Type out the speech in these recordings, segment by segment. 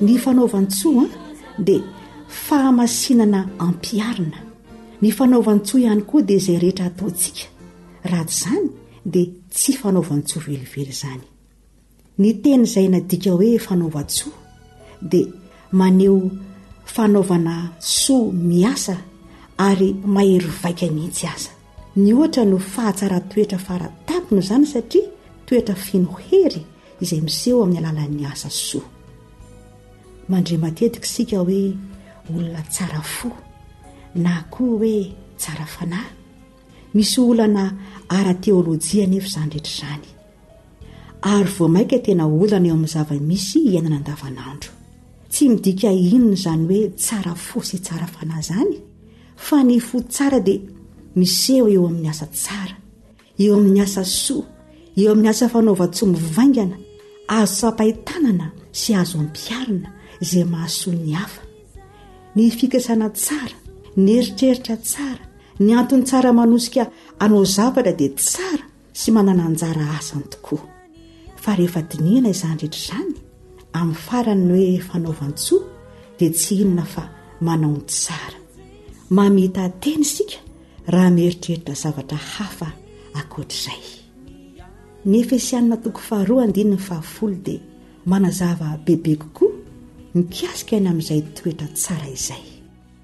ny fanaovan-tsoa dia fahamasinana ampiharina ny fanaovan-tsoa ihany koa dia izay rehetra ataontsika raha tsy izany dia tsy fanaovan-tsoa velively izany ny teny izay nadika hoe fanaovan-tsoa dia maneho fanaovana soa miasa ary mahery vaika mihitsy aza Ny ohatra no fahatsaran-toetra fara tampony izany satria toetra feno hery izay miseho amin'ny alalan'ny asa soa. Mandre matetika isika hoe olona tsara fo na koa hoe tsara fanahy. Misy olana ara-teolojia anefa izany rehetra izany. Ary vao mainka tena olana eo amin'ny zava-misy iainana andavanandro. Tsy midika inona izany hoe tsara fo sy tsara fanahy izany, fa ny fo tsara dia miseho eo amin'ny asa tsara, eo amin'ny asa soa, eo amin'ny asa fanaovan-tsoa mivaingana, azo tsapain-tanana sy azo ampiharina izay mahasoa ny hafa. Ny fikasana tsara, ny eritreritra tsara, ny antony tsara manosika anao zavatra dia tsara, sy manana anjara asany tokoa fa rehefa dinihina izany rehetra izany amin'ny faran'ny hoe fanaovan-tsoa dia tsy inona fa manao ny tsara mamita teny isika raha mieritreritra zavatra hafa akoatr'izay ny efesianina toko faharoa andiny ny fahafolo dia manazava bebe kokoa mikasika aina amin'izay toetra tsara izay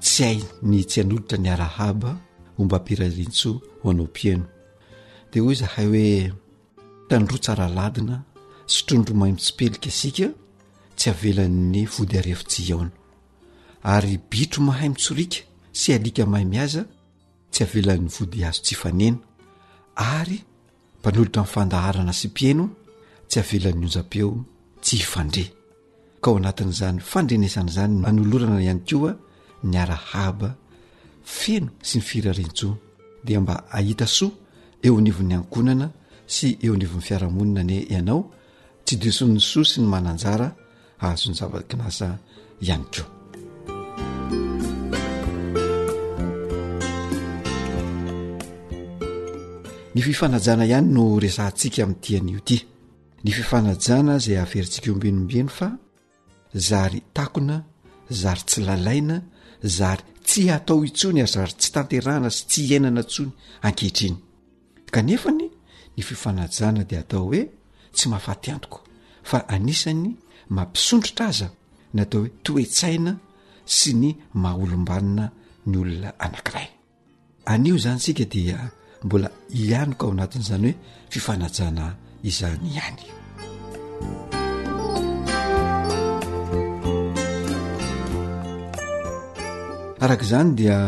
Tsy hay ny tsy hanoditra ny arahaba homba pirariantsoa ho anao mpieno. Dia hoy izahay hoe tandroa tsara ladina sy trondro may mitsipelika isika tsy avelan'ny vody arefo tsy hihaona. Ary bitro mahay mitsoriaka sy alika mahay mihaza tsy avelan'ny vody hazo tsy fanena. Ary. Mpanolotra amin'ny fandaharana sy mpieno tsy avelan'ny onjam-peo tsy hifandre, ka ao anatin'izany fandrenesana izany no anolorana ihany koa ny arahaba feno sy ny firarian-tsoa, dia mba hahita soa eo anivon'ny ankohonana sy eo anivon'ny fiarahamonina anie ianao, tsy diso ny soa sy ny manan-jara, hahazo ny zava-kinasa ihany koa ny fifanajana ihany no resantsika amin'ny tian'io ty ny fifanajana izay haverintsika ombenombeno fa zary takona zary tsy lalaina zary tsy hatao intsony ary zary tsy tanterahana sy tsy iainana ntsony ankehitriny Kanefany ny fifanajana dia atao hoe tsy mahafaty antoka fa anisan'ny mampisondrotra aza ny atao hoe toe-tsaina sy ny maha olom-banona ny olona anankiray. Anio izany isika dia mbola hianoka ao anatin'izany hoe fifanajana izany ihany. Araka izany dia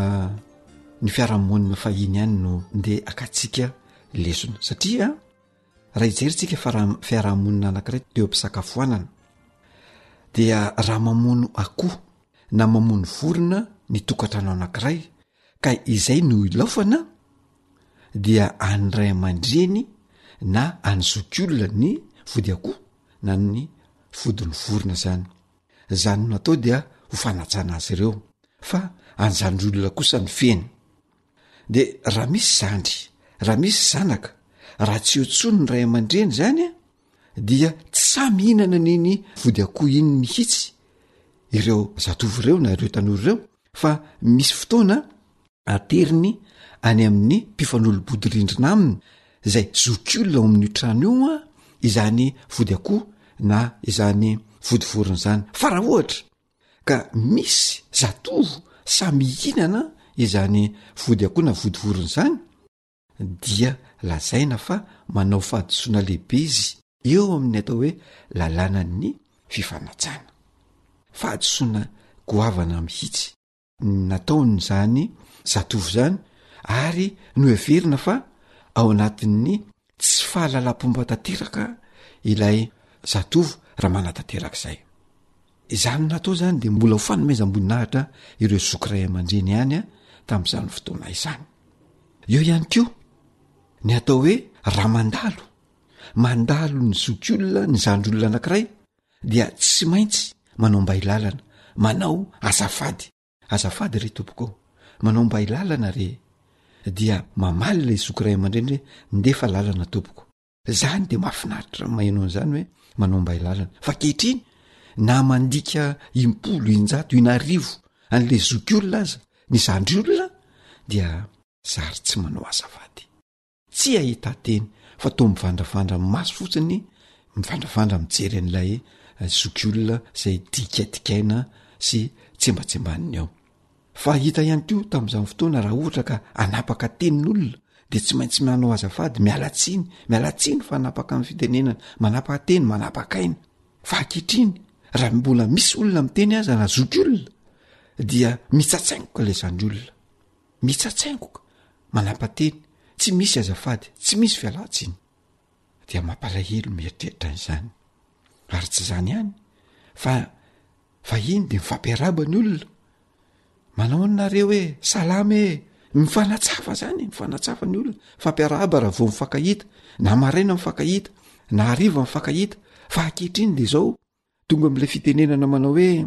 ny fiarahamonina fahiny ihany no ndeha akatsika lesona satria raha hijerintsika fa raha fiarahamonina anankiray teo am-pisakafoanana dia raha mamono akoho na mamono vorona ny tokantrano anankiray ka izay no ilaofana dia anray aman-dreny na any zokiolona ny vody akoho na ny vodiny vorona izany Izany natao dia ho fanajana azy ireo, fa any zandry olona kosa ny feny. De raha misy zandry, raha misy zanaka, raha tsy eo tsony ny ray aman-dreny zany a, dia tsy sahy mihinana an'iny vody akoho iny mihitsy ireo zatovo ireo na ireo tanora ireo, fa misy fotoana ateriny any amin'ny mpifanolo-bodirindrina aminy izay zokiolona ao amin'io trano io a izany vody akoho na izany vody vorona izany fa raha ohatra ka misy zatovo samy hihinana izany vody akoho na vody vorona izany dia lazaina fa manao fahadisoana lehibe izy eo amin'ny atao hoe lalànan'ny fifanajana fahadisoana goavana mihitsy ny nataon'izany zatovo izany ary noheverina fa ao anatin'ny tsy fahalalam-pomba tanteraka ilay zatovo raha manatanteraka izay izany natao izany dia mbola ho fanomezam-boninahitra ireo zoky ray aman-dreny ihany a tamin'izany fotoana izany eo ihany koa ny atao hoe raha mandalo mandalo ny zoky olona ny zandry olona anankiray dia tsy maintsy manao mbay lalana, manao azafady, azafady re tompoko ô, manao mbay lalana re, dia mamaly ilay zoky ray aman-dreny hoe ndefa lalana tompoko. Zany dia mahafinaritra ny maheno an'izany hoe manao mbay lalana, fa ankehitriny na mandika impolo, injato, inarivo an'ilay zokiolona aza ny zandriolona dia zary tsy manao azafady. Tsia hitateny fa toa mivandravandra ny maso fotsiny, mivandravandra mijery an'ilay zokiolona izay dikadikaina sy tsembatsembaniny ao. Fa hita ihany koa tamin'izany fotoana raha ohatra ka anapaka tenin'olona dia tsy maintsy manao azafady, miala tsiny, miala tsiny fa anapaka ny fitenenana, manapaka teny, manapaka aina. Fa ankehitriny raha mbola misy olona miteny aza na zokiolona dia mitsatsaingoka ilay zandry olona. Mitsatsaingoka, manam-pateny, tsy misy azafady, tsy misy fialan-tsiny. Dia mampalahelo mieritreritra an'izany. Ary tsy izany ihany, fa vahiny dia mifampiaraba ny olona. Manao anareo e, salama e, mifanatsafa zany, mifanatsafa ny olona, fampiaraba raha vao mifankahita, na maraina mifankahita, na hariva mifankahita, fa ankehitriny dia izao, tonga amin'ilay fitenenana manao hoe.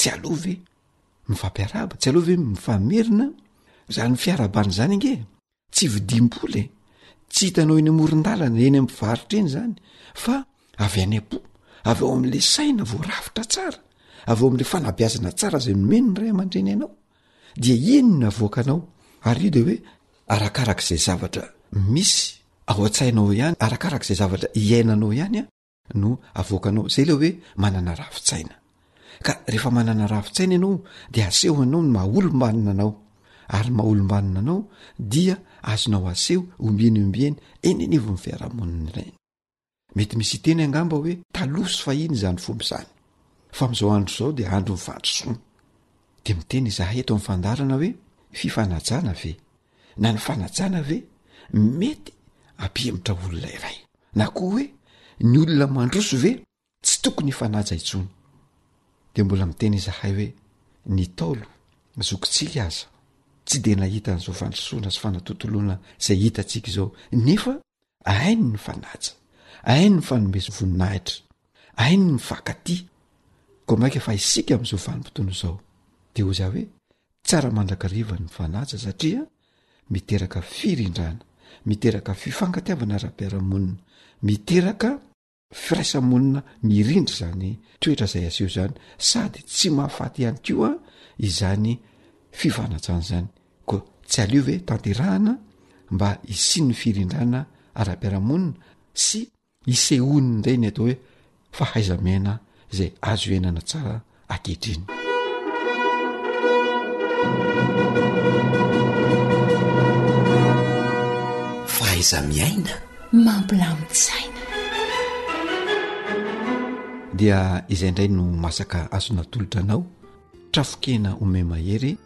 Tsy aleo ve mifampiarahaba? Tsy aleo ve mifamerina? Zany fiarahabana zany ange tsy vidim-bola e, tsy hitanao eny amoron-dalana eny am mpivarotra eny zany fa avy any am-po, avy ao am'le saina voarafitra tsara, avy ao am'le fanabeazana tsara zay nomeny ny ray aman-dreny anao, dia iny no avoakanao ary io de hoe arakarak'izay zavatra misy ao an-tsainao ihany, arakarak'izay zavatra iainanao ihany a. no avoakanao zay ilay hoe manana ravin-tsaina ka rehefa manana ravin-tsaina ianao dia aseho anao ny maha olom-banina anao ary ny maha olom-banina anao dia azonao aseho ombieny ombieny eny anivon'ny fiarahamonina ireny mety misy iteny angamba hoe taloha sy fahiny izany fomba izany fa amin'izao andro izao dia andro ny fandrosoana dia miteny izahay eto amin'ny fandarana hoe fifanajana ve na ny fanajana ve mety ampihemotra olona iray na koa hoe ny olona mandroso ve tsy tokony hifanaja intsony dia mbola miteny izahay hoe ny taolo zokintsika aza tsy dia nahita an'izao fandrosoana sy fanatontoloana izay hitantsika izao nefa ahainy ny fanaja ahainy ny fanomeza voninahitra ahainy ny mifankatia koa mainka fa isika amin'izao vanim-potoana izao dia ho za hoe Tsara mandrakariva ny mifanaja satria miteraka firindrana, miteraka fifankatiavana ara-piarahamonina, miteraka firaisamonina mirindra izany toetra izay aseho izany sady tsy mahafaty ihany koa izany fifanajana izany. Koa tsy aleo ve tanterahana mba hisian'ny firindrana ara-piarahamonina sy isehoany indray ny atao hoe fahaiza-miaina izay azo iainana tsara akehitriny fahaiza-miaina mampilamitsaina dia izay indray no masaka azo natolotra anao trafokena omemahery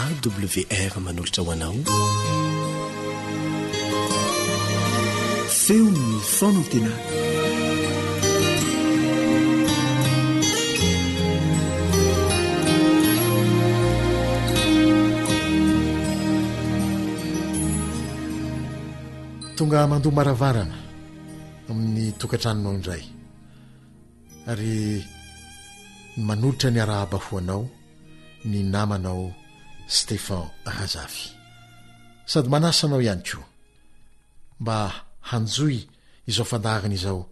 AWR manolotra ho anao feon'ny fanantenana tonga mandoa maravarana amin'ny tokantranonao indray ary manolotra ny arahaba ho anao ny namanao Stefan Razafy. Sady manasa anao ihany koa mba hanjohy izao fandaharana izao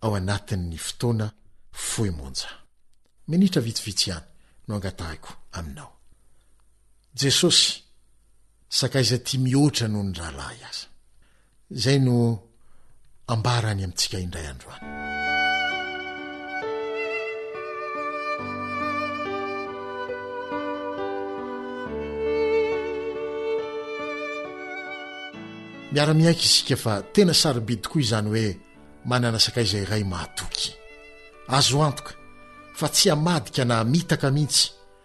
ao anatin'ny fotoana fohy monja. Minitra vitsivitsy ihany no angatahiko aminao. Jesosy, sakaizay tia mihoatra noho ny rahalahy aza. Izay no ambarany amintsika indray androany. Miara-miaiky isika fa tena sarobidy tokoa izany hoe manana sakaiza iray mahatoky. Azo antoka fa tsy hamadika na hamitaka mihitsy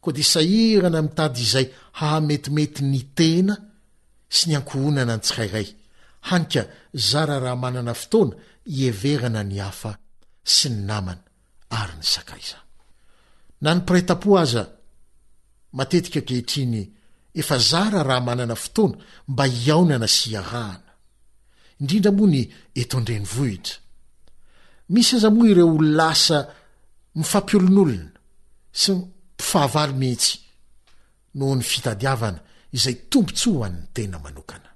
Koa dia sahirana mitady izay hahametimety ny tena sy ny ankohonana ny tsirairay, hany ka zara raha manana fotoana hiheverana ny hafa sy ny namana ary ny sakaiza. Na ny mpiray tampo aza matetika ankehitriny efa zara raha manana fotoana mba hihaonana sy hiarahana, indrindra moa ny eto an-drenivohitra. Misy aza moa ireo lasa Ny fampiolonolona sy ny mpifahavalo mihitsy noho ny fitadiavana izay tombontsoa ho an'ny tena manokana.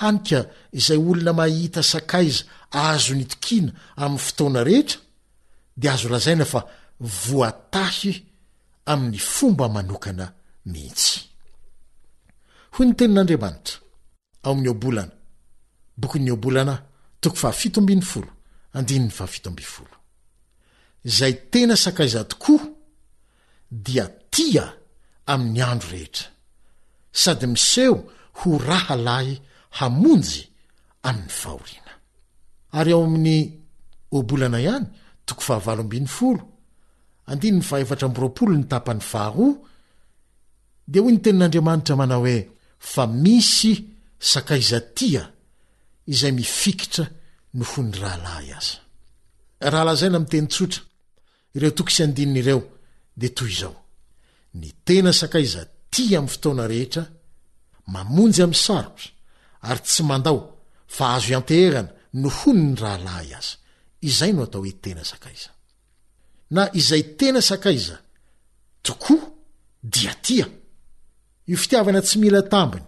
Hany ka izay olona mahita sakaiza azony itokiana amin'ny fotoana rehetra dia azo lazaina fa voatahy amin'ny fomba manokana mihitsy. Hoy ny Tenin'Andriamanitra. ao amin'ny Ohabolana, Bokin'ny Ohabolana, toko fahafito ambin'ny folo, andininy fahafito ambin'ny folo. Izay tena sakaiza tokoa dia tia amin'ny andro rehetra, sady miseho ho rahalahy hamonjy amin'ny fahoriana. Ary ao amin'ny Ohabolana ihany, toko fahavalo ambin'ny folo, andininy fahaefatra amby roapolo ny tapany faharoa, Dia hoy ny Tenin'Andriamanitra manao hoe, Fa misy sakaiza tia izay mifikitra no ho ny rahalahy aza. Raha lazaina amin'ny teny tsotra, ireo toko sy andininy ireo dia toy izao, Ny tena sakaiza tia amin'ny fotoana rehetra, mamonjy amin'ny sarotra, ary tsy mandao fa azo ianteherana no ho ny rahalahy aza. Izay no atao hoe tena sakaiza. Na izay tena sakaiza tokoa dia tia. Io fitiavana tsy mila tambiny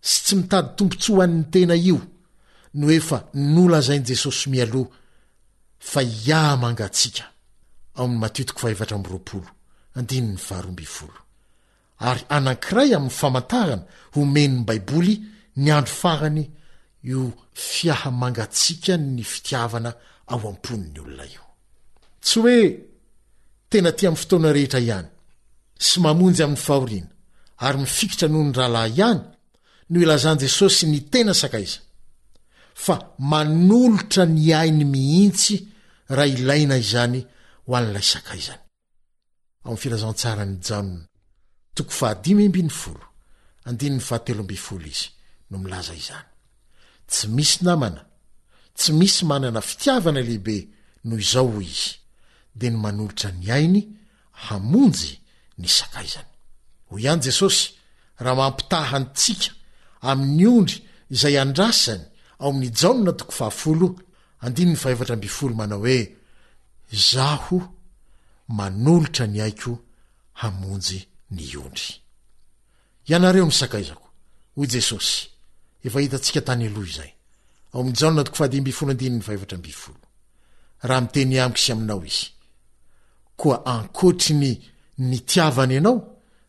sy tsy mitady tombontsoa ho an'ny tena io no efa nolazain'i Jesosy mialoha fa hiaha-mangatsiaka ao amin'ny Matio toko faha-efatra amby roapolo, andininy faharoa ambin'ny folo. ary anankiray amin'ny famantarana omen'ny Baiboly ny andro farany io fiaha-mangatsiakan'ny fitiavana ao am-pon'ny olona io. Tsy hoe tena tia amin'ny fotoana rehetra ihany sy mamonjy amin'ny fahoriana ary mifikitra noho ny rahalahy ihany no ilazan'i Jesosy ny tena sakaiza, fa manolotra ny ainy mihitsy raha ilaina izany ho an'ilay sakaizany. Ao amin'ny Filazantsaran'i Jaona, toko fahadimy ambin'ny folo, andininy fahatelo ambin'ny folo izy no milaza izany. Tsy misy namana, tsy misy manana fitiavana lehibe noho izao, hoy izy, dia ny manolotra ny ainy hamonjy ny sakaizany. Hoy ihany Jesosy raha mampitaha antsika amin'ny ondry izay andrasany ao amin'ny Jaona toko fahafolo, Andininy fahefatra ambin'ny folo manao hoe, Izaho manolotra ny aiko hamonjy ny ondry. Ianareo no sakaizako, hoy Jesosy. Efa hitantsika tany aloha izay, ao amin'i Jaona toko fahadimy ambin'ny folo andininy fahefatra ambin'ny folo. Raha miteny amiko sy aminao izy, koa ankoatry ny nitiavany anao,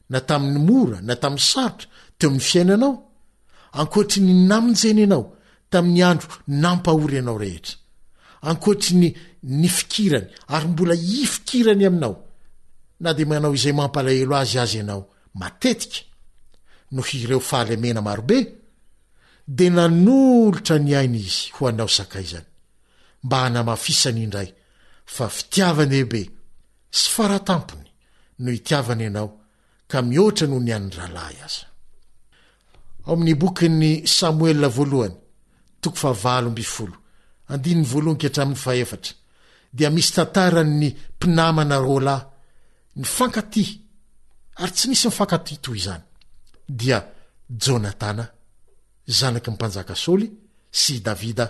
na tamin'ny mora na tamin'ny sarotra teo amin'ny fiainanao, ankoatry ny namonjeny anao Tamin'ny andro nampahory anao rehetra, ankoatry ny nifikirany ary mbola hifikirany aminao, na dia manao izay mampalahelo azy aza ianao matetika, noho ireo fahalemena marobe, dia nanolotra ny ainy izy ho anao sakaizany, mba hanamafisany indray fa fitiavany lehibe sy fara tampony no itiavany anao ka mihoatra noho ny an'ny rahalahy aza. Ao amin'ny bokin'ny Samoela voalohany, toko fahavalo ambin'ny folo, andininy voalohany ka hatramin'ny fahefatra, dia misy tantaran'ny mpinamana roa lahy nifankatia ary tsy nisy nifankatia toy izany, dia Jonatana, zanaky ny mpanjaka Saoly, sy i Davida,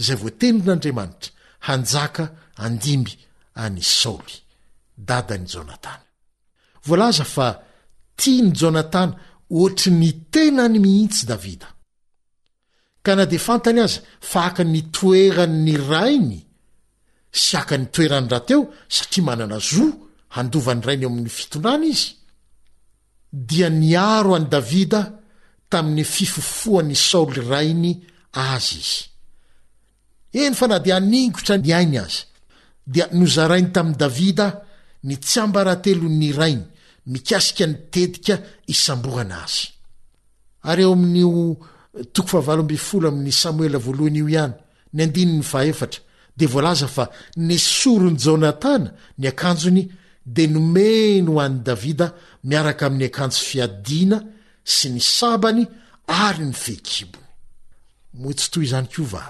izay voatendrin'Andriamanitra hanjaka handimby an'i Saoly, dadan'i Jonatana. Voalaza fa tian'i Jonatana hoatry ny tenany mihitsy Davida. Ka na dia fantany aza fa haka ny toeran'ny rainy sy haka ny toerany rahateo satria manana zo handova ny rainy eo amin'ny fitondrana izy, dia niaro an'i Davida tamin'ny fifofoan'i Saoly rainy azy izy. Eny fa na dia haningotra ny ainy aza, dia nozarainy tamin'i Davida ny tsiambaratelon'ny rainy mikasika ny tetika isamborana azy. Ary eo amin'io toko fahavalo ambin'ny folo amin'ny Samoela voalohany io ihany, ny andininy fahefatra, dia voalaza fa nesorin'i Jonatana ny akanjony dia nomeny ho an'i Davida miaraka amin'ny akanjo fiadiana sy ny sabany ary ny fehikibony. Moa tsy toy izany koa va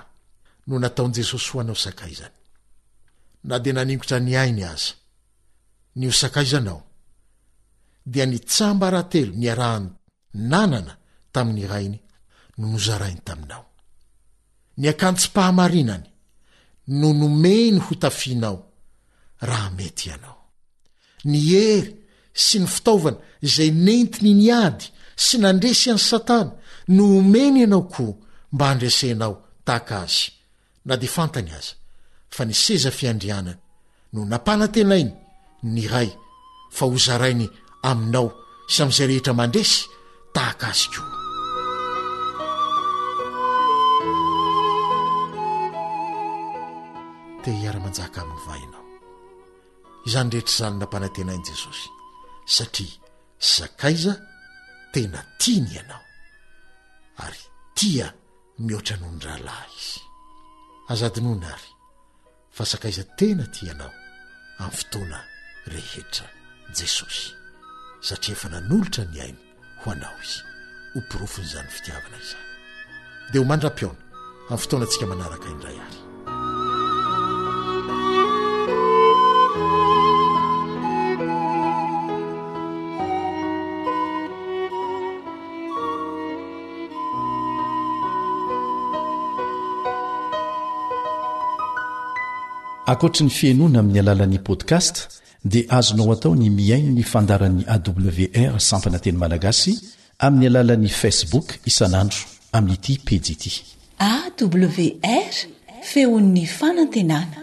no nataon'i Jesosy ho anao sakaizany? Na dia naningotra ny ainy aza ny ho sakaizanao, dia ny tsiambaratelo niarahany nanana tamin'ny Rainy no nozarainy taminao. Ny akanjom-pahamarinany no nomeny hotafianao raha mety ianao. Ny hery sy ny fitaovana izay nentiny niady sy nandresy an'i Satana no omeny anao koa mba handresenao tahaka azy, na dia fantany aza fa ny seza fiandrianany no nampanantenainy ny Ray fa hozarainy aminao sy amin'izay rehetra mandresy tahaka azy koa. Te hiara-manjaka aminy va ianao? izany rehetra izany nampanantenain'i Jesosy, satria sakaiza tena tiany ianao, ary tia mihoatra noho ny rahalahy izy. Aza adinoina ary fa sakaiza tena tia anao amin'ny fotoana rehetra Jesosy, satria efa nanolotra ny ainy ho anao izy ho porofon'izany fitiavana izany dia ho mandra-piaona amin'ny fotoanantsika manaraka indray ary akoatry ny fihainoana amin'ny alalan'ny podcast dia azonao atao ny mihaino ny fandaharan'ny AWR Sampana Teny Malagasy amin'ny alalan'ny Facebook isan'andro amin'ity pejy ity. AWR, Feon'ny Fanantenana.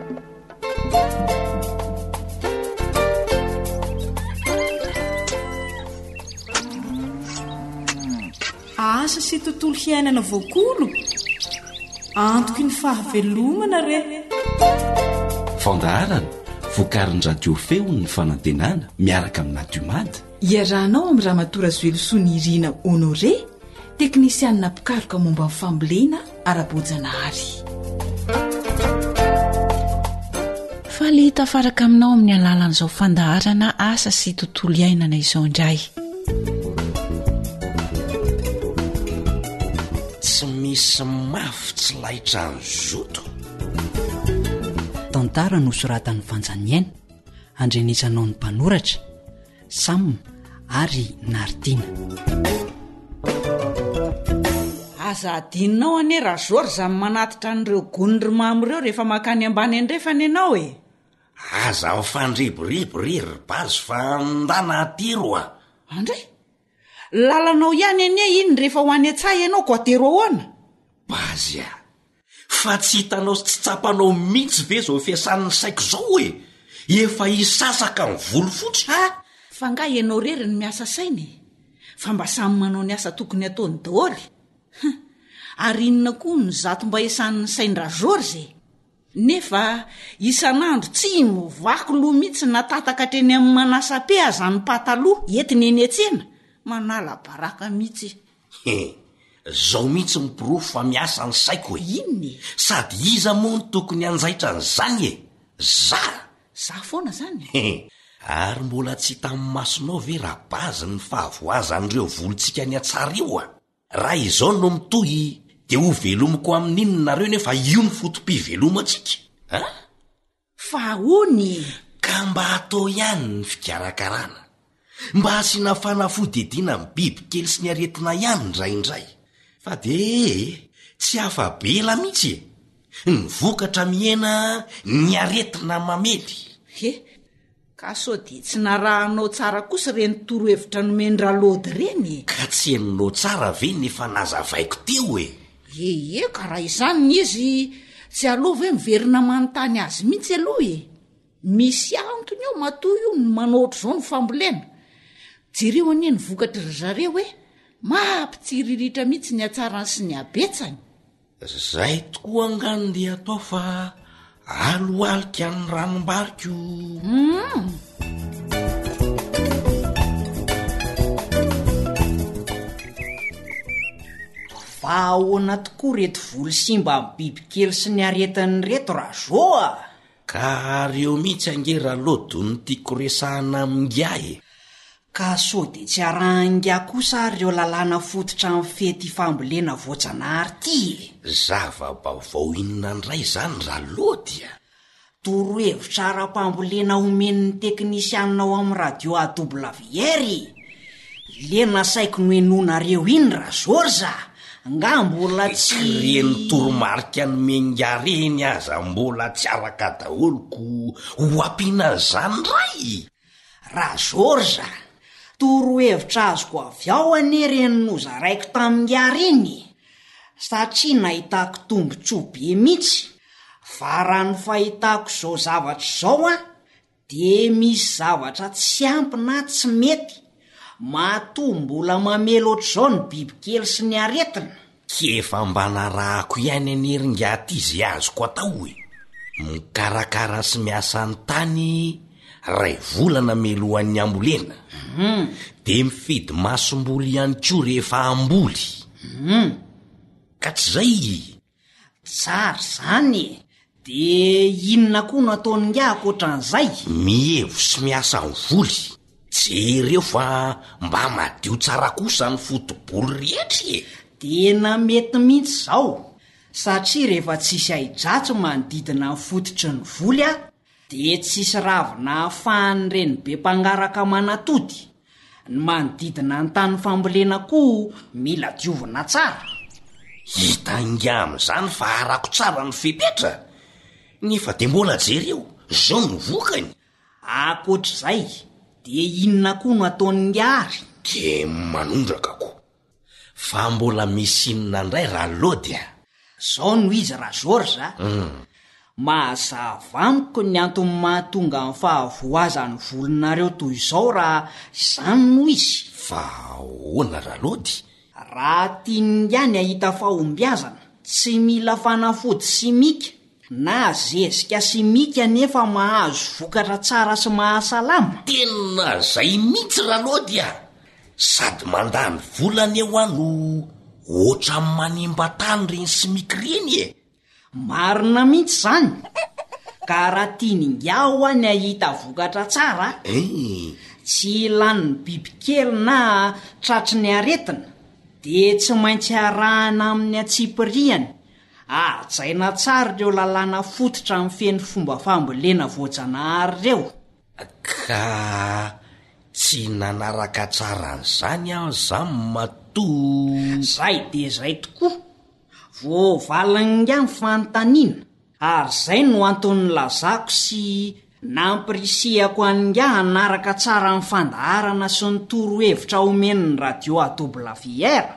asa sy tontolo hiainana voakolo antoky ny fahavelomana re fandaharana vokarin'ny radio feon'ny fanantenana miaraka amin'ny natiomady Iarahanao amin'i Ramatoa Razoelosoa Nirina Honoré, teknisianina mpikaroka momba ny fambolena ara-boajanahary. Faly hitafaraka aminao amin'ny alalan'izao fandaharana asa sy tontolo iainana izao indray. Tsy misy mafy tsy laitra ny zoto. Tantara nosoratan'i Vanja Niaina. handrenesanao ny mpanoratra Sam ary Nartina. Aza adinonao anie Rajoor izany manatitra an'ireo gony ry mamo ireo rehefa mankany ambany andrefana ianao e! Aza mifandriboribo ry ry Bazo fa ndana atero a! Andray! Lalanao ihany anie iny rehefa ho any an-tsaha ianao ko atero ahoana? Bazy a! Fa tsy hitanao sy tsy tsapanao mihitsy ve izao fiasan'ny saiko izao e? Efa hisasaka ny volo fotsy ha! Fa nga ianao rery no miasa saina e? Fa mba samy manao ny asa tokony ataony daoly? Hum! Ary inona koa ny zato mba esan'ny sain-dRageorges e? Nefa isan'andro tsy no vaky loha mihitsy na tataka hatreny amin'ny manasa-pe aza ny pataloha entiny eny an-tsena? Manala baraka mihitsy! He! Zao mihitsy ny porofo fa miasa ny saiko e! Inona e? Sady iza moa no tokony hanjaitra an'izany e? Za! Za foana zany? He! Ary mbola tsy hitan'ny masonao ve ra base ny fahavoazan'ireo volontsika nihatsara io a! Raha izao no mitohy dia hovelomiko amin'inona nareo nefa io no foto-pivelomantsika a! Fa ahoana e? Ka mba atao ihany ny fikarakarana. Mba asiana fanafody iadiana amin'ny bibikely sy ny aretina ihany indraindray. Fa dia ee, tsy afa-bela mihitsy e! Ny vokatra mihena, ny aretina mamely. He! Ka sao dia tsy narahanao tsara kosa ireny torohevitra nomen-dRalody ireny e? Ka tsy henonao tsara ve ny efa nazavaiko teo e? Ie, ka raha izany ny izy, tsy aleo ve miverina manontany azy mihitsy aloha e? Misy antony ao matoa io ny manao ohatr'izao ny fambolena. Jereo anie ny vokatr'i ry zareo e! Mampitsiriritra mihitsy ny hatsarany sy ny habetsany. Zay tokoa angano dia atao fa alohalika ny ranom-bariko. Hum. Fa ahoana tokoa reto voly simba amin'ny bibikely sy ny aretin'ireto Rajo a! Ka ary eo mihitsy ange r'alou dony tiako resahana amin'ingahy e! Ka sao dia tsy arahan'ingahy kosa ary ireo lalàna fototra amin'ny fety fambolena voajanahary ity e! Zava-baovao inona indray izany r'Alaody a! Torohevitra ara-pambolena omen'ny teknisianina ao amin'ny radio AWR e! Le nasaiko nohenoinareo iny ra Zorza nga mbola tsy. Reny toromarika ny menga reny aza mbola tsy araka daholo ko ho ampiana an'izany ray. Ra Zorza, torohevitra azoko avy ao anie reny nozaraiko taminga reny e, satria nahitako tombotsoa be mitsy, fa ra ny fahitako zao zavatra zao an, Dia misy zavatra tsy ampy na tsy mety matoa mbola mamely ohatr'izao ny bibikely sy ny aretina? K'efa mba narahako ihany anie r'ingahy ty ze azoko atao e! Mikarakara sy miasa ny tany ray volana mialohan'ny hambolena. Dia mifidy masomboly ihany koa rehefa hamboly. Ka tsy zay? Tsara izany e! Dia inona koa no ataon'ingahy ankoatran'izay? Mihevo sy miasa ny voly. Jereo fa mba madio tsara kosa ny foto-bolo rehetra e! Tena mety mihitsy izao, satria rehefa tsisy ahi-dratsy manodidina ny fototry ny voly an! Dia tsisy ravina ahafahan'ny renibe mpangaraka manatody. Ny manodidina ny tany fambolena koa mila diovina tsara. Hita ingahy amin'izany fa arako tsara ny fepetra. Nefa dia mbola jereo, izao no vokany. Ankoatr'izay, dia inona koa no ataon'ingahy ary? Dia manondraka koa. Fa mbola misy inona indray ra Lody a? Zao no izy ra Georges a! Mahazava amiko ny antony mahatonga ny fahavoazan'ny volonareo toy izao raha izany no izy. Fa ahoana ra Lody? Raha tiany ihany hahita fahombiazana, tsy mila fanafody simika. Na zezika sy mika anefa mahazo vokatra tsara sy mahasalama. Tena zay mitsy ralody a! Sady mandany vola aneoa no otrany manimba tany reny simiky reny e! Marina mitsy zany! Ka raha tiany ingahy hoa ny ahita vokatra tsara a! Tsy lanin'ny biby kely na tratry ny aretina dia tsy maintsy arahana amin'ny antsipirihany Hajaina tsara ireo lalàna fototra amin'ny feno fomba fambolena voajanahary ireo. Ka tsy nanaraka tsara an'izany aza matoa. Izay dia izay tokoa. Voavalin'ny ingahy ny fanontaniana, ary izay no antony nilazako sy nampirisihako an'ingahy hanaraka tsara ny fandaharana sy ny torohevitra omen'ny radio AWR,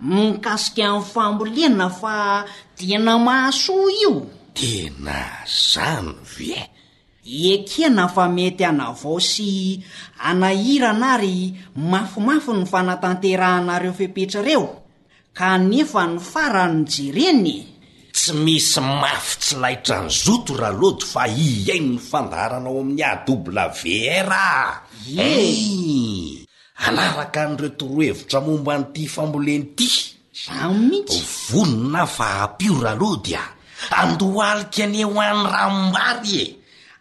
Mikasika ny fambolena fa tena mahasoa io. Tena zany ve? Ekena fa mety hanavao sy hanahirana ary mafimafy ny fanatanterahana reo fepetra reo kanefa ny farany jerena e! Tsy misy mafy tsy laitra ny zoto ra lody fa hihaino ny fandaharana ao amin'ny AWR a! Ie! Hanaraka an'ireo torohevitra momba an'ity fambolena ity. Izaho mihitsy. Vonona fa hampio ralody a. Andohalika anie ho an'ny ranombary e.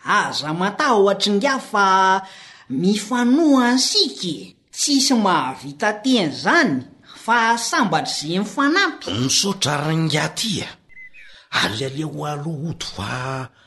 Aza matahotra ingahy fa mifanoha isika e. Tsisy mahavita teny izany fa sambatra izay mifanampy. Misaotra rangahy ty a. Alehaleo aloha oto fa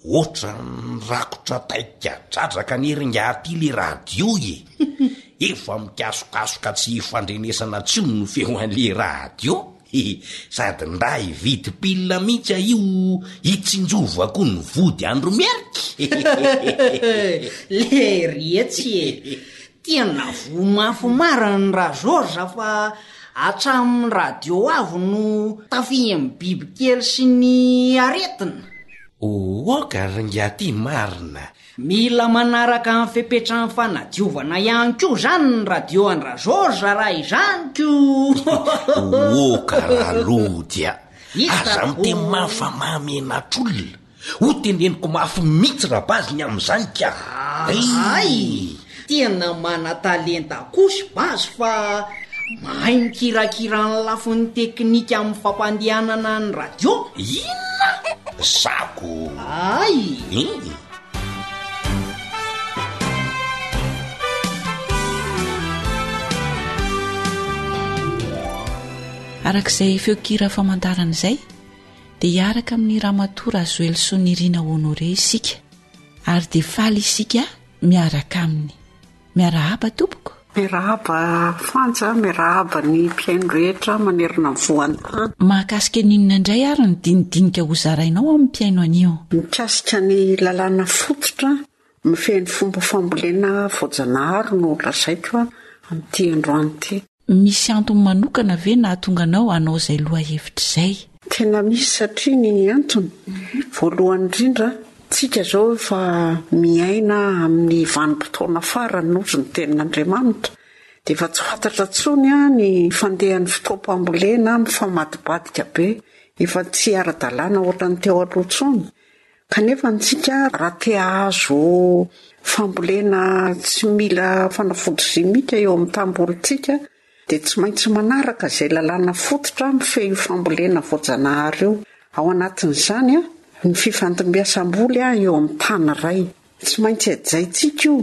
Otrany rakotra taika dradraka ny ringa aty le radio e! Efa mikasokasoka tsy hifandrenesana tsony ny feo anle radio e! Sady ndra hividy pile mitsy a io hitsinjova ko ny vody andro miarky! Lery etsy e! Tena voa mafy marina ny ra George fa hatramin'ny radio avo no tafihin'ny bibikely sy ny aretina. Ohoka ry ngiaty marina. Mila manaraka ny fepetran'ny fanadiovana ihany koa izany ny radio an'i ra George raha izany koa. Ohoka ra Lodia. Aza miteny mafy fa mahamenatr'olona. Ho teneniko mafy mihitsy Rabazy ny amin'izany ka! Hay! Tena manan-talenta koa sy Bazy fa mahay mikirakira ny lafiny teknika amin'ny fampandehanana ny radio. Inona? Zako! Hay! Eny! Araka izay feon-kira famantarana izay, dia hiaraka amin'ny Ramatoa Razoelisoa Nirina Honoré isika ary dia faly isika miaraka aminy. Miarahaba tompoko. Miarahaba Fanja, miarahaba ny mpihaino rehetra manerana ny voan tany. Mahakasika ny inona indray ary ny dinidinika ho zarainao amin'ny mpihaino anio? Mikasika ny lalàna fototra Mifehy ny fomba fambolena voajanahary no lazaiko amin'ity androany ity. Misy antony manokana ve nahatonga anao hanao izay lohahevitra izay? Tena misy satria ny antony, voalohany indrindra, tsika izao efa miaina amin'ny vanim-potoana farany hozy ny tenin'Andriamanitra dia efa tsy fantatra intsony ny fandehan'ny fotoam-pambolena mifamadibadika be, efa tsy ara-dalàna ohatran'ny teo aloha intsony. Kanefa antsika raha te hahazo fambolena tsy mila fanafody simika eo amin'ny tamboholintsika dia tsy maintsy manaraka izay lalàna fototra mifehy io fambolena voajanahary io. Ao anatin'izany ny fifandimbiasam-boly eo amin'ny tany iray. Tsy maintsy hajaintsika io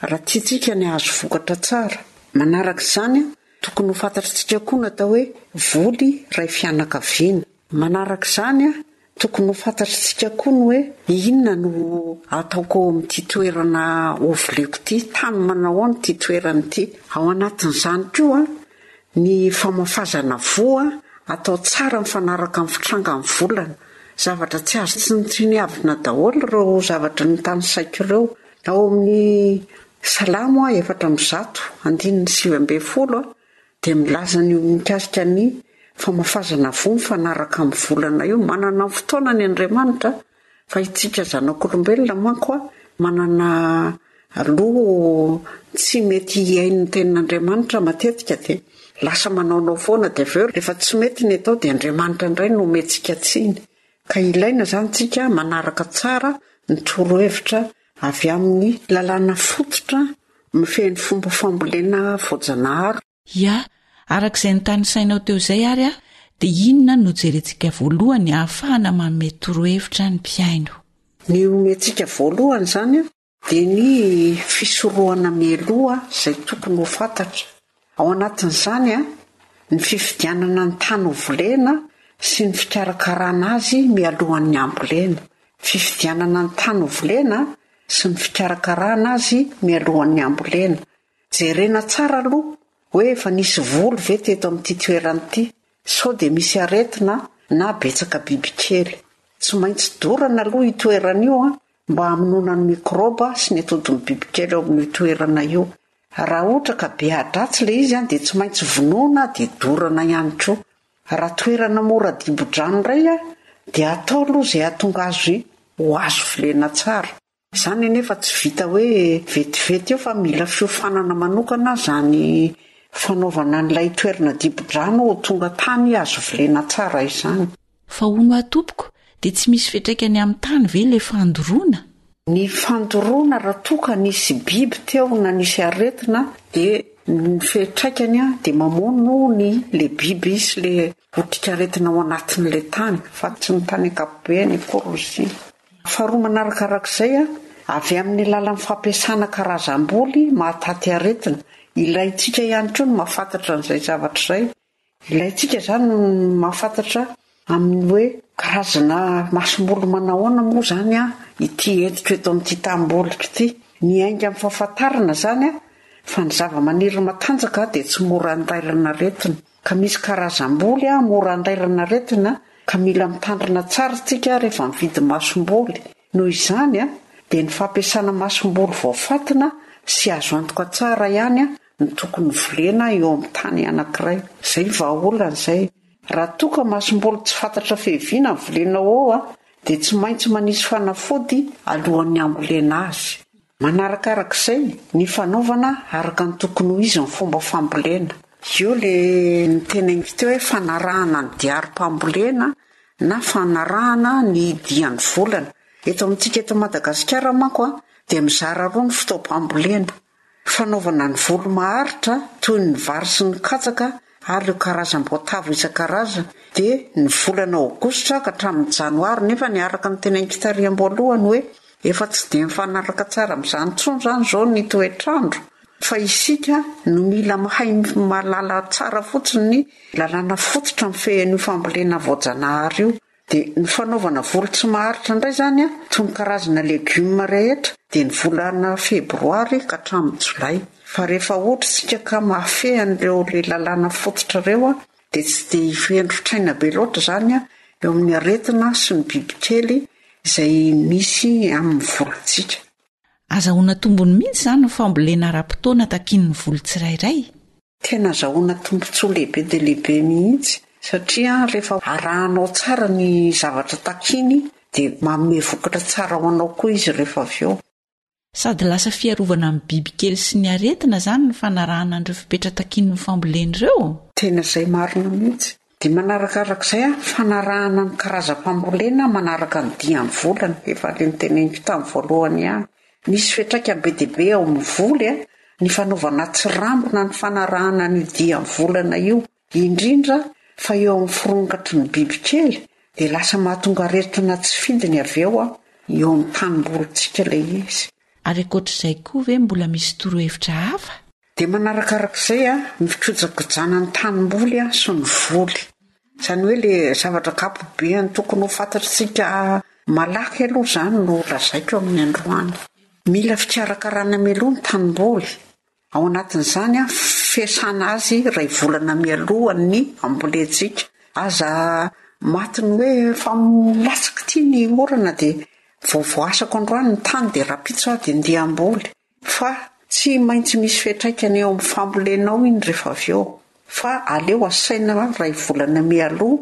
raha tiantsika ny hahazo vokatra tsara. Manaraka izany, tokony ho fantatritsika koa ny atao hoe voly iray fianakaviana. Manaraka izany, Tokony ho fantatr'tsika koa ny hoe inona no ataoko ao amin'ity toerana hovoleako ity, tany manahoana ity toerana ity. Ao anatin'izany koa ny famafazana voa atao tsara mifanaraka amin'ny fitrangan'ny volana. Zavatra tsy azo tsinotsiniavina daholo ireo zavatra notanisaiko ireo. Ao amin'ny Salamo efatra amby zato andininy sivy ambin'ny folo a. Dia milaza an'io mikasika ny famafazana voa mifanaraka amin'ny volana io, manana ny fotoanany Andriamanitra fa itsika zanak'olombelona manko manana loha tsy mety hihaino ny tenin'Andriamanitra matetika dia lasa manaonao foana dia avy eo rehefa tsy mety ny atao dia Andriamanitra indray no omentsika tsiny ka ilaina izany tsika manaraka tsara ny torohevitra Avy amin'ny lalàna fototra mifehy ny fomba fambolena voajanahary. Ia, araka izay nitanisainao teo izay ary aho, dia inona no jerentsika voalohany hahafahana manome torohevitra ny mpihaino? Ny omentsika voalohany izany dia ny fisorohana mialoha izay tokony ho fantatra. Ao anatin'izany ny fifidianana ny tany ho volena sy ny fikarakarana azy mialohan'ny hambolena, fifidianana ny tany ho volena sy ny fikarakarana azy mialohan'ny hambolena, jerena tsara aloha hoe efa nisy voly ve teto amin'ity toerana ity, sao dia misy aretina na betsaka bibikely. Tsy maintsy dorana aloha io toerana io mba hamonoana ny mikrôba sy ny atodin'ny bibikely ao amin'io toerana io. Raha ohatra ka be ahidratsy ilay izy an, dia tsy maintsy vonoina dia dorana ihany koa. Raha toerana mora dibo-drano indray an, dia atao aloha izay hahatonga azy ho azo volena tsara. Izany anefa tsy vita hoe vetivety eo fa mila fiofanana manokana izany fanaovana an'ilay toerana dibo-drano ho tonga tany azo volena tsara izany. Fa hono aho tompoko dia tsy misy fiatraikany amin'ny tany ve ilay fandoroana? Ny fandoroana raha toa ka nisy biby teo na nisy aretina dia ny fiatraikany dia mamono hono ilay biby sy ilay otrikaretina ao anatin'ilay tany fa tsy ny tany ankapobeny akory no simba. Faharoa manarakarak'izay, avy amin'ny alalan'ny fampiasana karazam-boly mahataty aretina, ilaintsika ihany koa ny mahafantatra an'izay zavatra izay Ilaintsika izany ny mahafantatra amin'ny hoe karazana masomboly manahoana moa izany ity entiko eto amin'ity tanimboliko ity. Miainga amin'ny fahafantarana izany fa ny zavamaniry matanjaka dia tsy mora andairana aretina. Ka misy karazam-boly mora andairana aretina ka mila mitandrina tsara isika rehefa mividy masomboly. Noho izany, dia ny fampiasana masomboly voafantina sy azo antoka tsara ihany no tokony volena eo amin'ny tany anankiray. Izay ny vahaolana izay. Raha toa ka masomboly tsy fantatra fiaviana no volenao ao, dia tsy maintsy manisy fanafody alohan'ny hambolena azy. Manarakaraka izay, ny fanaovana araka ny tokony ho izy ny fomba fambolena. Eo ilay notenenintsika hoe fanarahana ny diarim-pambolena. na fanarahana ny dian'ny volana. Eto amintsika eto Madagasikara manko dia mizara roa ny fotoam-pambolena, fanaovana ny voly maharitra toy ny vary sy ny katsaka ary ireo karazam-boatavo isan-karazany dia ny volana aogositra ka hatramin'ny janoary nefany araka ny teny an-kitariham-boalohany hoe Efa tsy dia mifanaraka tsara amin'izany intsony izany izao ny toetr'andro fa isika no mila mahay mahalala tsara fotsiny ny lalàna fototra mifehy an'io fambolena voajanahary io. Dia ny fanaovana voly tsy maharitra indray izany an, toy ny karazana legioma rehetra dia ny volana febroary ka hatramin'ny jolay. Fa rehefa ohatra isika ka mahafehy an'ireo le lalàna fototra ireo an, dia tsy dia hifohendron-tsaina be loatra izany eo amin'ny aretina sy ny bibikely izay misy amin'ny volontsika. Azahoana tombony mihitsy izany ny fambolena ara-potoana takian'ny volo tsirairay. Tena azahoana tombontsoa lehibe dia lehibe mihitsy satria rehefa arahanao tsara ny zavatra takiany dia manome vokatra tsara ho anao koa izy rehefa avy eo. Sady lasa fiarovana amin'ny bibikely sy ny aretina izany ny fanarahana an'ireo fepetra takian'ny fambolena ireo? Tena izay marina mihitsy. Dia manarakaraka izay an, fanarahana ny karazam-pambolena manaraka ny dian'ny voly an, efa ilay noteneniko tamin'ny voalohany ihany. Misy fiantraikany be dia be ao amin'ny voly an, ny fanaovana tsirambina ny fanarahana an'io dian'ny volana io. indrindra fa eo amin'ny fironkatry ny bibikely dia lasa mahatonga aretina tsy fidiny avy eo eo amin'ny tanimbolintsika ilay izy. Ary ankoatr'izay koa ve mbola misy torohevitra hafa? Dia manarakarak'izay ny fikojakojana ny tanimboly sy ny voly, izany hoe ilay zavatra ankapobeany tokony ho fantatr'tsika malaky aloha izany no lazaiko amin'ny androany. Mila fikarakarana mialoha ny tanimboly Ao anatin'izany, fiasana azy iray volana mialohan'ny hambolentsika. Aza maty ny hoe fa milatsaka ity ny orana dia vao voasako androany ny tany dia rahampitso aho dia ndeha hamboly fa tsy maintsy misy fiantraikany eo amin'ny fambolenao iny rehefa avy eo fa aleo asaina iray volana mialoha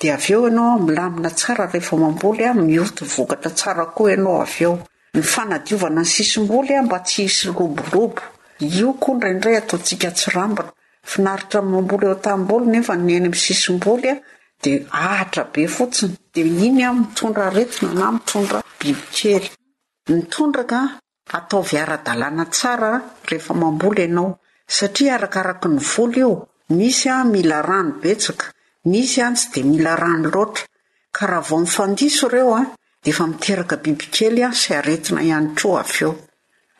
dia avy eo ianao milamina tsara rehefa mamboly mioty vokatra tsara koa ianao avy eo. Ny fanadiovana ny sisim-boly mba tsy hisy lobolobo. Io koa indraindray ataontsika tsirambina. Finaritra ny mamboly eo an-tanimboly nefa ny eny amin'ny sisim-boly dia ahitra be fotsiny. Dia iny mitondra aretina na mitondra bibikely. Ny tondraka, ataovy ara-dalàna tsara rehefa mamboly ianao satria arakaraky ny voly io, misy mila rano betsaka, misy tsy dia mila rano loatra. Ka raha vao mifandiso ireo dia efa miteraka bibikely sy aretina ihany koa avy eo.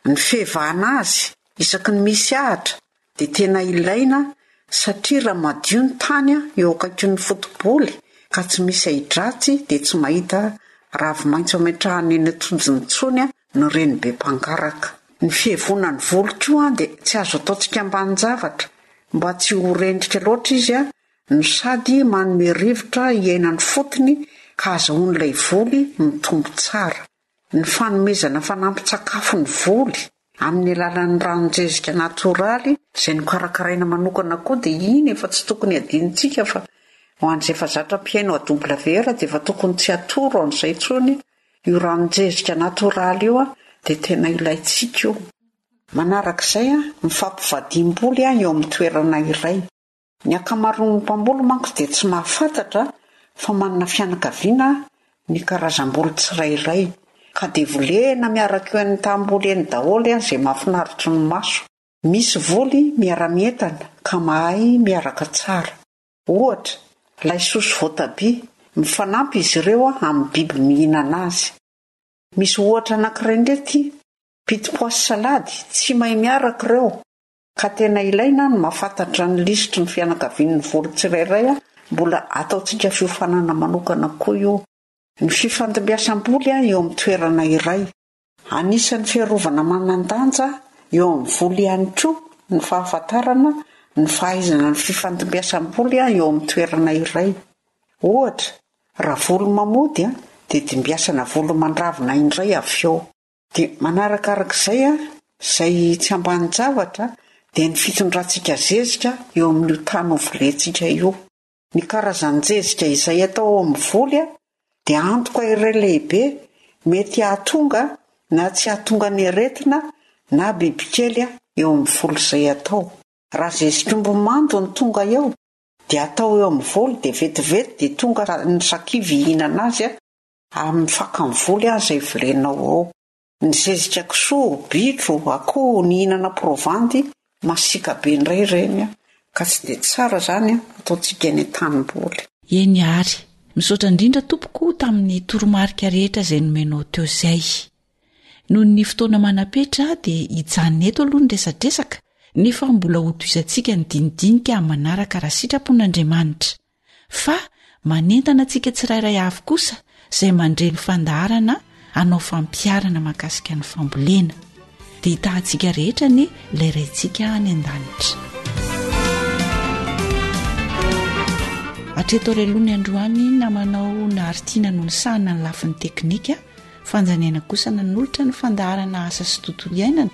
Ny fihevahana azy isaky ny misy ahatra dia tena ilaina satria raha madio ny tany eo akaikin'ny foto-boly ka tsy misy ahi-dratsy dia tsy mahita ravi-maitso ametrahana eny an-tsojiny intsony ny reny be mpangaraka. Ny fihevoana ny voly koa dia tsy azo ataontsika ambanin-javatra mba tsy ho rendrika loatra izy no sady manome rivotra iainany fotony ka azahoan'ilay voly mitombo tsara. Ny fanomezana fanampin-tsakafo ny voly amin'ny alalan'ny ranon-jezika natioraly izay nokarakaraina manokana koa dia iny efa tsy tokony hadinontsika fa ho an'izay efa zatra mpihaino AWR dia efa tokony tsy hatoro an'izay intsony io ranon-jezika natioraly io dia tena ilaintsika io. Manarak'izay, mifampivadihim-boly eo amin'ny toerana iray. Ny ankamaroan'ny mpamboly manko dia tsy mahafantatra fa manana fianakaviana ny karazam-boly tsirairay, ka dia volena miaraka eo eny an-tanimboly eny daholo an izay mahafinaritry ny maso. Misy voly miara-mientana ka mahay miaraka tsara. Ohatra, laisoa sy voatabia, mifanampy izy ireo amin'ny biby mihinana azy. Misy ohatra anankiray indray ity, pitipois sy salady, tsy mahay miaraka ireo. Ka tena ilaina ny mahafantatra ny lisitry ny fianakavian'ny vory tsirairay a! Mbola ataontsika fiofanana manokana koa io. Ny fifandimbiasam-boly eo amin'ny toerana iray. Anisan'ny fiarovana manan-danja eo amin'ny voly ihany koa ny fahafantarana ny fahaizana ny fifandimbiasam-boly eo amin'ny toerana iray. Ohatra, raha voly mamody dia dimbiasana voly mandravina indray avy eo. Dia manarakarak'izay, izay tsy ambanin-javatra, dia ny fitondrantsika zezika eo amin'io tany hovolentsika io. Ny karazan-jezika izay atao ao amin'ny voly dia antoka iray lehibe mety hahatonga na tsy hahatonga ny aretina na bibikely eo amin'ny voly izay atao. Raha zezik'omby mando no tonga eo, dia atao eo amin'ny voly dia vetivety dia tonga ny sakivy hihinana azy Amin'ny fakan'ny voly aza ivolenao ao. Ny zezika kisoa, bitro, akoho, nihinana provandy, masiaka be indray ireny an! Ka tsy dia tsara izany an! Ataontsika eny an-tanimboly. Eny ary. Misaotra indrindra tompoko tamin'ny toromarika rehetra izay nomenao teo izay. Noho ny fotoana manam-petra dia hijanona eto aloha ny resadresaka nefa mbola hotohizantsika ny dinidinika manaraka raha sitrapon'Andriamanitra. fa manentana antsika tsirairay avy kosa izay mandre ny fandaharana hanao fampiharana mahakasika ny fambolena dia hitahantsika rehetra ny ilay raintsika any an-danitra atreto reloha ny androany namanao naharitina no nisahana ny lafiny teknika fanjaniaina kosa nanolotra ny fandaharana asa sy tontolo iainana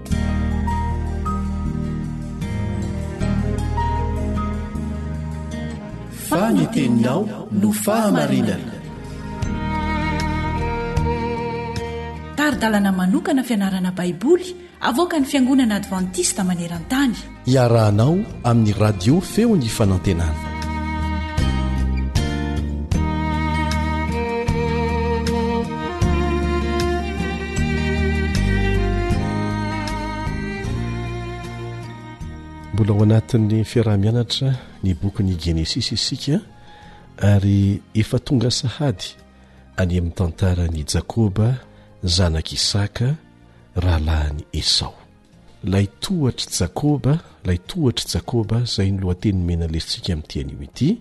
fa ny teninao no fahamarinana tari-dalana manokana fianarana baiboly avoaka ny fiangonana advantista maneran-tany Iarahanao amin'ny radio feo ny fanantenana. Mbola ao anatin'ny fiaraha-mianatra ny bokin'ny Genesisy isika ary efa tonga sahady any amin'ny tantaran'i Jakoba zanak'i Isaka rahalahin'i Esao. Lay tohatry Jakoba, Lay tohatry Jakoba, izay no lohateny nomena lesintsika amin'ity anio ity.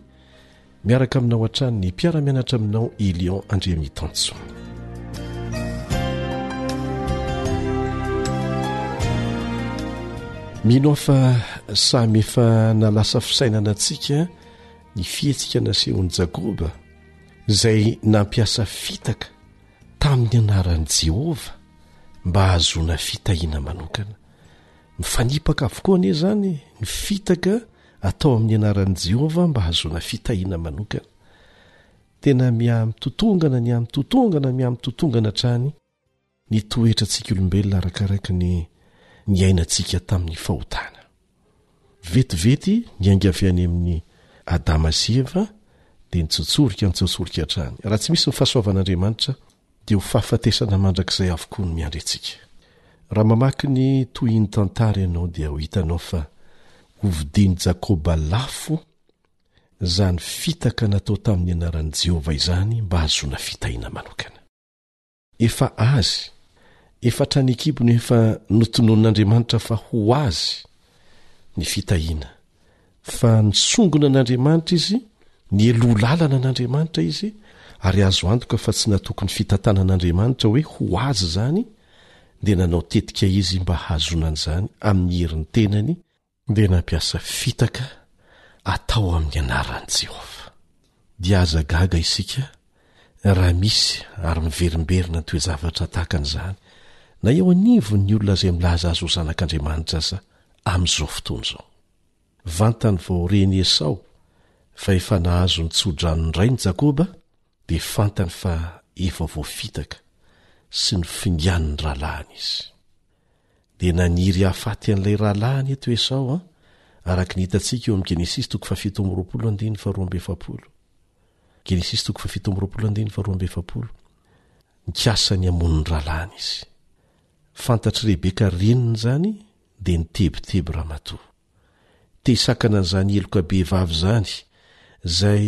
Miaraka aminao hatrany ny mpiara-mianatra aminao Elion Andriamitanso. Mino aho fa samy efa nalasa fisainana antsika ny fihetsika nasehon'i Jakoba izay nampiasa fitaka Tamin'ny anaran'i Jehovah mba hahazoana fitahiana manokana. Mifanipaka avokoa anie izany ny fitaka atao amin'ny anaran'i Jehovah mba hahazoana fitahiana manokana. Tena miha-mitotongana, miha-mitotongana, miha-mitotongana hatrany ny toetrantsika olombelona arakaraka ny niainantsika tamin'ny fahotana. Vetivety niainga avy any amin'i Adama sy Eva dia nitsotsorika nitsotsorika hatrany. Raha tsy misy ny fahasoavan'Andriamanitra dia ho fahafatesana mandrakizay avokoa no miandry antsika. Raha mamaky ny tohin'ny tantara ianao dia ho hitanao fa hovidian'i Jakoba lafo izany fitaka natao tamin'ny anaran'i Jehovah izany mba hahazoana fitahiana manokana. Efa Azy. Efa hatrany an-kibony efa notononin'Andriamanitra fa ho Azy ny fitahiana. Fa nisongona an'Andriamanitra Izy, nieloha lalana an'Andriamanitra Izy, ary azo antoka fa tsy natoky ny fitantanan'Andriamanitra hoe ho Azy izany, dia nanao tetika Izy mba hahazoana an'izany amin'ny herin'ny tenany dia nampiasa fitaka atao amin'ny anaran'i Jehovah. Dia aza gaga isika raha misy ary miverimberina ny toe-javatra tahaka an'izany, na eo anivon'ny olona izay milaza azy ho zanak'Andriamanitra aza amin'izao fotoana izao. Vantany vao ren'i Esao fa efa nahazo ny tso-dranon'ny rainy Jakoba, dia fantany fa efa voafitaka sy nofingan'ny rahalahiny izy. dia naniry hahafaty an'ilay rahalahiny eto Esao an, araka ny hitantsika eo amin'ny Genesisy toko fahafito amby roapolo andininy faharoa amby efapolo. Genesisy toko fahafito amby roapolo andininy faharoa amby efapolo. Nikasa ny hamono ny rahalahiny izy. Fantatr'i Rebeka reniny izany dia nitebiteby ramatoa. te-hisakana an'izany heloka behivavy izany, izay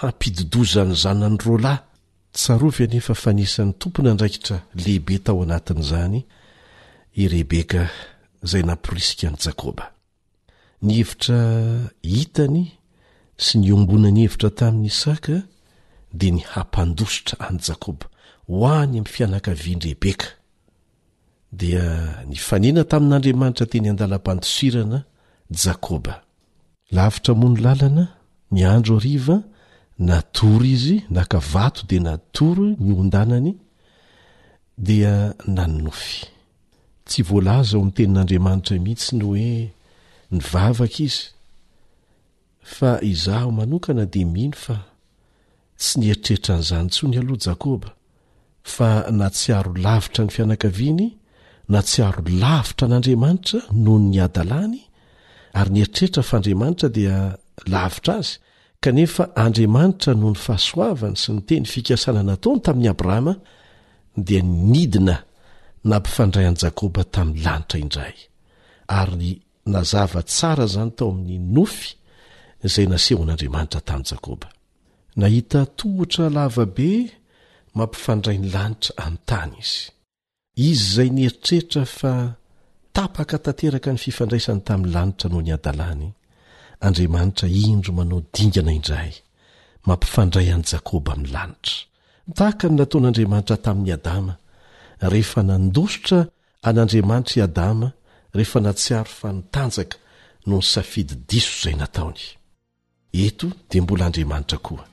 hampidi-doza ny zanany roa lahy. Tsarovy anefa fa anisan'ny tompon'andraikitra lehibe tao anatin'izany i Rebeka izay namporisika an'i Jakoba. Ny hevitra hitany sy niombonany hevitra tamin'i Isaka dia ny hampandositra an'i Jakoba ho any amin'ny fianakavian-dRebeka. dia nifanena tamin'Andriamanitra teny an-dalam-pandosirana Jakoba. Lavitra moa ny lalana, ny andro hariva, natory izy, naka vato dia natory ny ondanany, dia nanonofy. Tsy voalaza ao amin'ny Tenin'Andriamanitra mihitsy ny hoe nivavaka izy. Fa izaho manokana dia mino fa tsy nieritreritra an'izany intsony aloha Jakoba, fa nahatsiaro lavitra ny fianakaviany, nahatsiaro lavitra an'Andriamanitra noho ny hadalany, ary nieritreritra fa Andriamanitra dia lavitra azy, kanefa Andriamanitra noho ny fahasoavany sy ny teny fikasana nataony tamin'i Abrahama dia nidina nampifandray an'i Jakoba tamin'ny lanitra indray, ary Nazava tsara izany tao amin'ny nofy izay nasehon'Andriamanitra tamin'i Jakoba. Nahita tohotra lava be mampifandray ny lanitra amin'ny tany izy. Izy izay nieritreritra fa tapaka tanteraka ny fifandraisany tamin'ny lanitra noho ny hadalany, Andriamanitra indro manao dingana indray, mampifandray an'i Jakoba amin'ny lanitra. Tahaka ny nataon'Andriamanitra tamin'i Adama rehefa nandositra an'Andriamanitra i Adama rehefa nahatsiaro fa ny tanjaka no nisafidy diso izay nataony. Eto dia mbola Andriamanitra koa no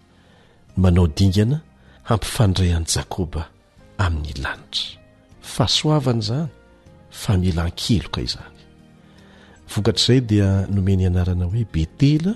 manao dingana hampifandray an'i Jakoba amin'ny lanitra. Fahasoavana izany, famelan-keloka izany. Vokatr'izay dia nomeny anarana hoe Betela.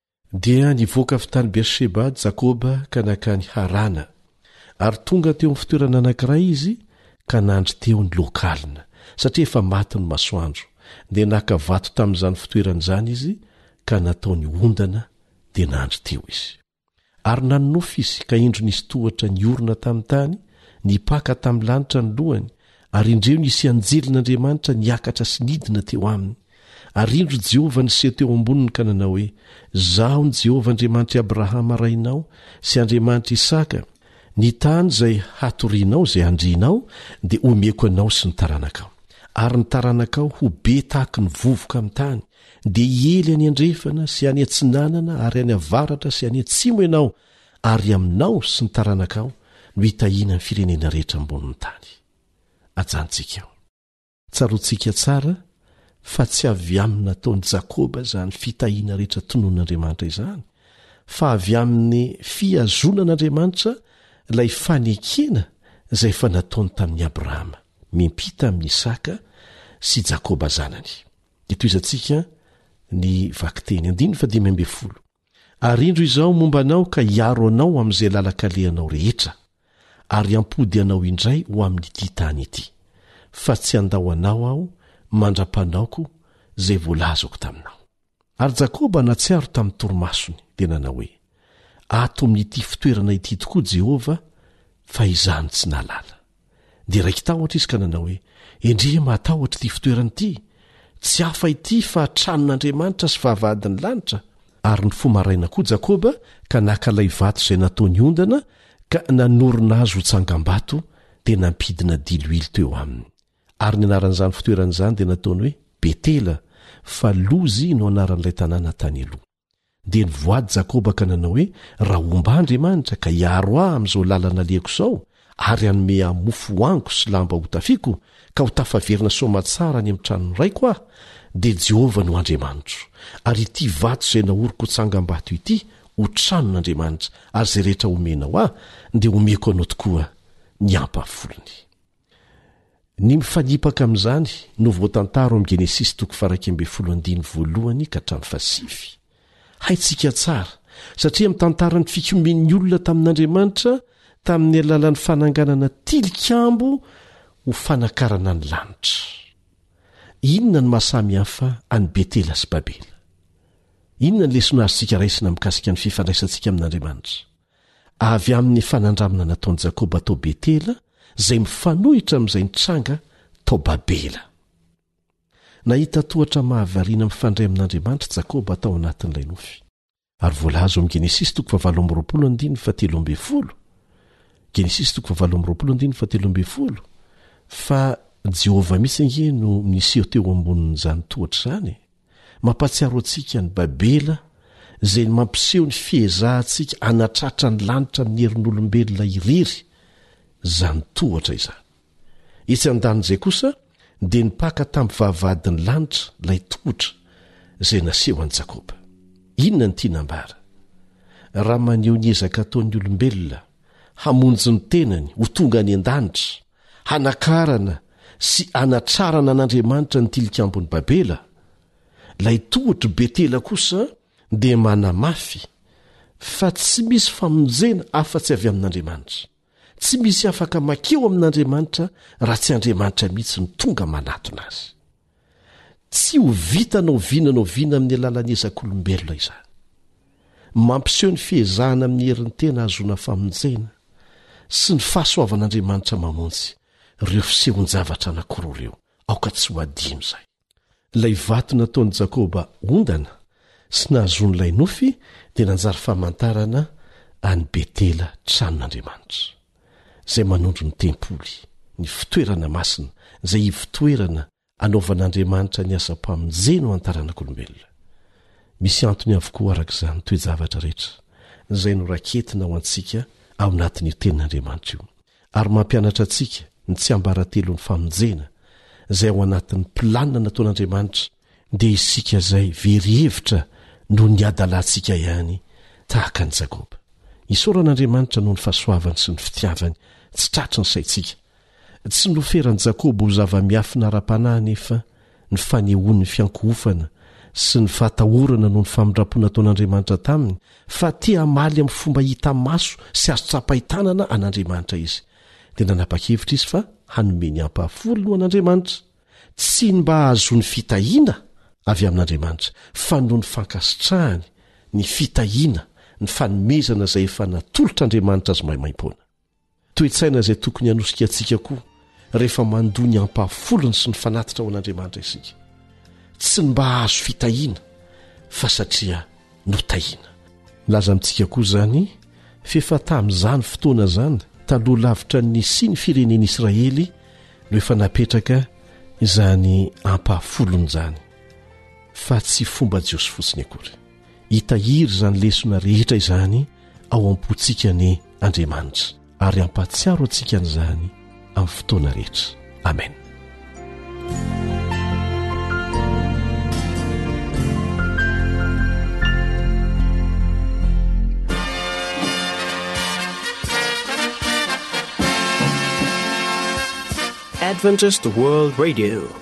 Dia nivoaka avy tany Beer-sheba Jakoba ka nankany Harana, ary tonga teo amin'ny fitoerana anankiray izy ka nandry teo ny lohakalina, satria efa maty ny masoandro, dia naka vato tamin'izany fitoerana izany izy ka nataony ondana, dia nandry teo izy. Ary nanonofy izy, ka indro nisy tohatra niorina tamin'ny tany, nipaka tamin'ny lanitra ny lohany, ary indreo nisy anjelin'Andriamanitra niakatra sy nidina teo aminy, Ary indro Jehovah niseho teo amboniny ka nanao hoe, Izaho ny Jehovah Andriamanitr'i Abrahama rainao sy Andriamanitr'i Isaka, ny tany izay hatorianao izay handrianao dia homeko anao sy ny taranakao. Ary ny taranakao ho be tahaky ny vovoka amin'ny tany, dia hiely any andrefana sy any atsinanana ary any avaratra sy any atsimo ianao, ary aminao sy ny taranakao no hitahiana ny firenena rehetra ambonin'ny tany. Ajanontsika ao. Tsaroantsika tsara fa tsy avy amin'ny nataon'i Jakoba izany fitahiana rehetra tononon'Andriamanitra izany, fa avy amin'ny fihazonan'Andriamanitra ilay fanekena izay efa nataony tamin'i Abrahama, miampita amin'i Isaka sy Jakoba zanany. Itohizantsika ny vakiteny. Ary indro izaho momba anao ka hiaro anao amin'izay lalan-kalehanao rehetra, ary hampody anao indray ho amin'ity tany ity, fa tsy handao anao aho mandra-panaoko izay voalazako taminao. Ary Jakoba nahatsiaro tamin'ny torimasony, dia nanao hoe, Ato amin'ity fitoerana ity tokoa Jehovah, fa izaho no tsy nahalala. dia raiki-tahotra izy ka nanao hoe, Endrey mahatahotra ity fitoerana ity! Tsy hafa ity fa tranon'Andriamanitra sy vavahadin'ny lanitra! Ary nifoha maraina koa Jakoba ka naka ilay vato izay nataony ondana ka nanorina azy ho tsangambato dia nampidina diloilo teo aminy. Ary ny anaran'izany fitoerana izany dia nataony hoe Betela, fa Lozy no anaran'ilay tanàna tany aloha. Dia nivoady Jakoba ka nanao hoe, Raha homba ahy Andriamanitra ka hiaro ahy amin'izao làlana alehako izao, ary hanome ahy mofo hohaniko sy lamba hotafiako, ka ho tafaverina soamatsara any amin'ny tranon'ny raiko aho, dia Jehovah no Andriamanitro, ary ity vato izay naoriko ho tsangambato ity ho tranon'Andriamanitra, ary izay rehetra homenao ahy, dia homeko anao tokoa ny ampahafolony. Ny mifanipaka amin'izany no voatantara ao amin'ny Genesisy toko faha-iraika ambin'ny folo andininy voalohany ka hatramin'ny fahasivy. Haintsika tsara, satria mitantara ny fikomian'ny olona tamin'Andriamanitra tamin'ny alalan'ny fananganana tilikambo ho fanakarana ny lanitra. Inona no maha-samy hafa an'i Betela sy Babela? Inona no lesona azontsika raisina mikasika ny fifandraisantsika amin'Andriamanitra? Avy amin'ny fanandramana nataon'i Jakoba tao Betela izay mifanohitra amin'izay nitranga tao Babela. Nahita tohatra mahavariana mifandray amin'Andriamanitra i Jakoba tao anatin'ilay nofy. Ary voalaza ao amin'ny Genesisy toko fahavalo amby roapolo andininy fahatelo ambin'ny folo, Genesisy toko fahavalo amby roapolo andininy fahatelo ambin'ny folo, fa Jehovah mihitsy ange no niseho teo ambonin'izany tohatra izany e! Mampahatsiaro antsika ny Babela izay ny mampiseho ny fiezahantsika hanatratra ny lanitra amin'ny herin'olombelona irery izany tohatra izany. Etsy an-danin'izay kosa dia nipaka tamin'ny vavahadin'ny lanitra ilay tohotra izay naseho an'i Jakoba. Inona no tiana ambara? Raha maneho ny ezaka ataon'ny olombelona hamonjy ny tenany ho tonga any an-danitra, Hanakarana sy hanatrarana an'Andriamanitra ny Tilikambon'i Babela, ilay tohotr'i Betela kosa dia manamafy fa tsy misy famonjena afa-tsy avy amin'Andriamanitra. Tsy misy afaka mankeo amin'Andriamanitra raha tsy Andriamanitra mihitsy no tonga manatona azy. Tsy ho vita na oviana na oviana amin'ny alalan'ny ezak'olombelona izany. Mampiseho ny fiezahana amin'ny herin'ny tena hahazoana famonjena sy ny fahasoavan'Andriamanitra mamonjy ireo fisehon-javatra anankiroa ireo. Aoka tsy ho adino izay. Ilay vato nataon'i Jakoba ondana sy nahazoany ilay nofy dia nanjary famantarana an'i Betela, tranon'Andriamanitra. izay manondro ny tempoly, ny fitoerana masina, izay ivotoerana anaovan'Andriamanitra ny asam-pamonjeny ho an-taranak'olombelona. Misy antony avokoa araka izany toe-javatra rehetra izay noraketina ho antsika ao anatin'io Tenin'Andriamanitra io, ary mampianatra antsika ny tsiambaratelon'ny famonjena izay ao anatin'ny planina nataon'Andriamanitra dia isika izay very hevitra noho ny hadalantsika ihany tahaka an'i Jakoba. Isaorana Andriamanitra noho ny fahasoavany sy ny fitiavany tsy tratry ny saintsika. Tsy noferan'i Jakoba ho zava-miafina ara-panahy anefa ny fanehoan'ny fiankohofana sy ny fahatahorana noho ny famindram-po nataon'Andriamanitra taminy fa te hamaly amin'ny fomba hita maso sy azo tsapain-tanana an'Andriamanitra izy. Dia nanapa-kevitra izy fa hanome ny ampahafolo noho an'Andriamanitra. tsy ny mba hahazoany fitahiana avy amin'Andriamanitra, fa noho ny fankasitrahany ny fitahiana, ny fanomezana izay efa natolotr'Andriamanitra azy maimaim-poana. Toe-tsaina izay tokony hanosika antsika koa rehefa mandoa ny ampahafolony sy ny fanatitra ho an'Andriamanitra isika. Tsy ny mba hahazo fitahiana, fa satria no tahiana. Milaza amintsika koa izany f'efa tamin'izany fotoana izany, taloha lavitra ny nisian'ny firenen'i Israely no efa napetraka izany ampahafolony izany, fa tsy fomba jiosy fotsiny akory. Hitahiry izany lesona rehetra izany ao am-pontsika anie Andriamanitra. ary hampatsiaro antsika an'izany amin'ny fotoana rehetra amen adventist world radio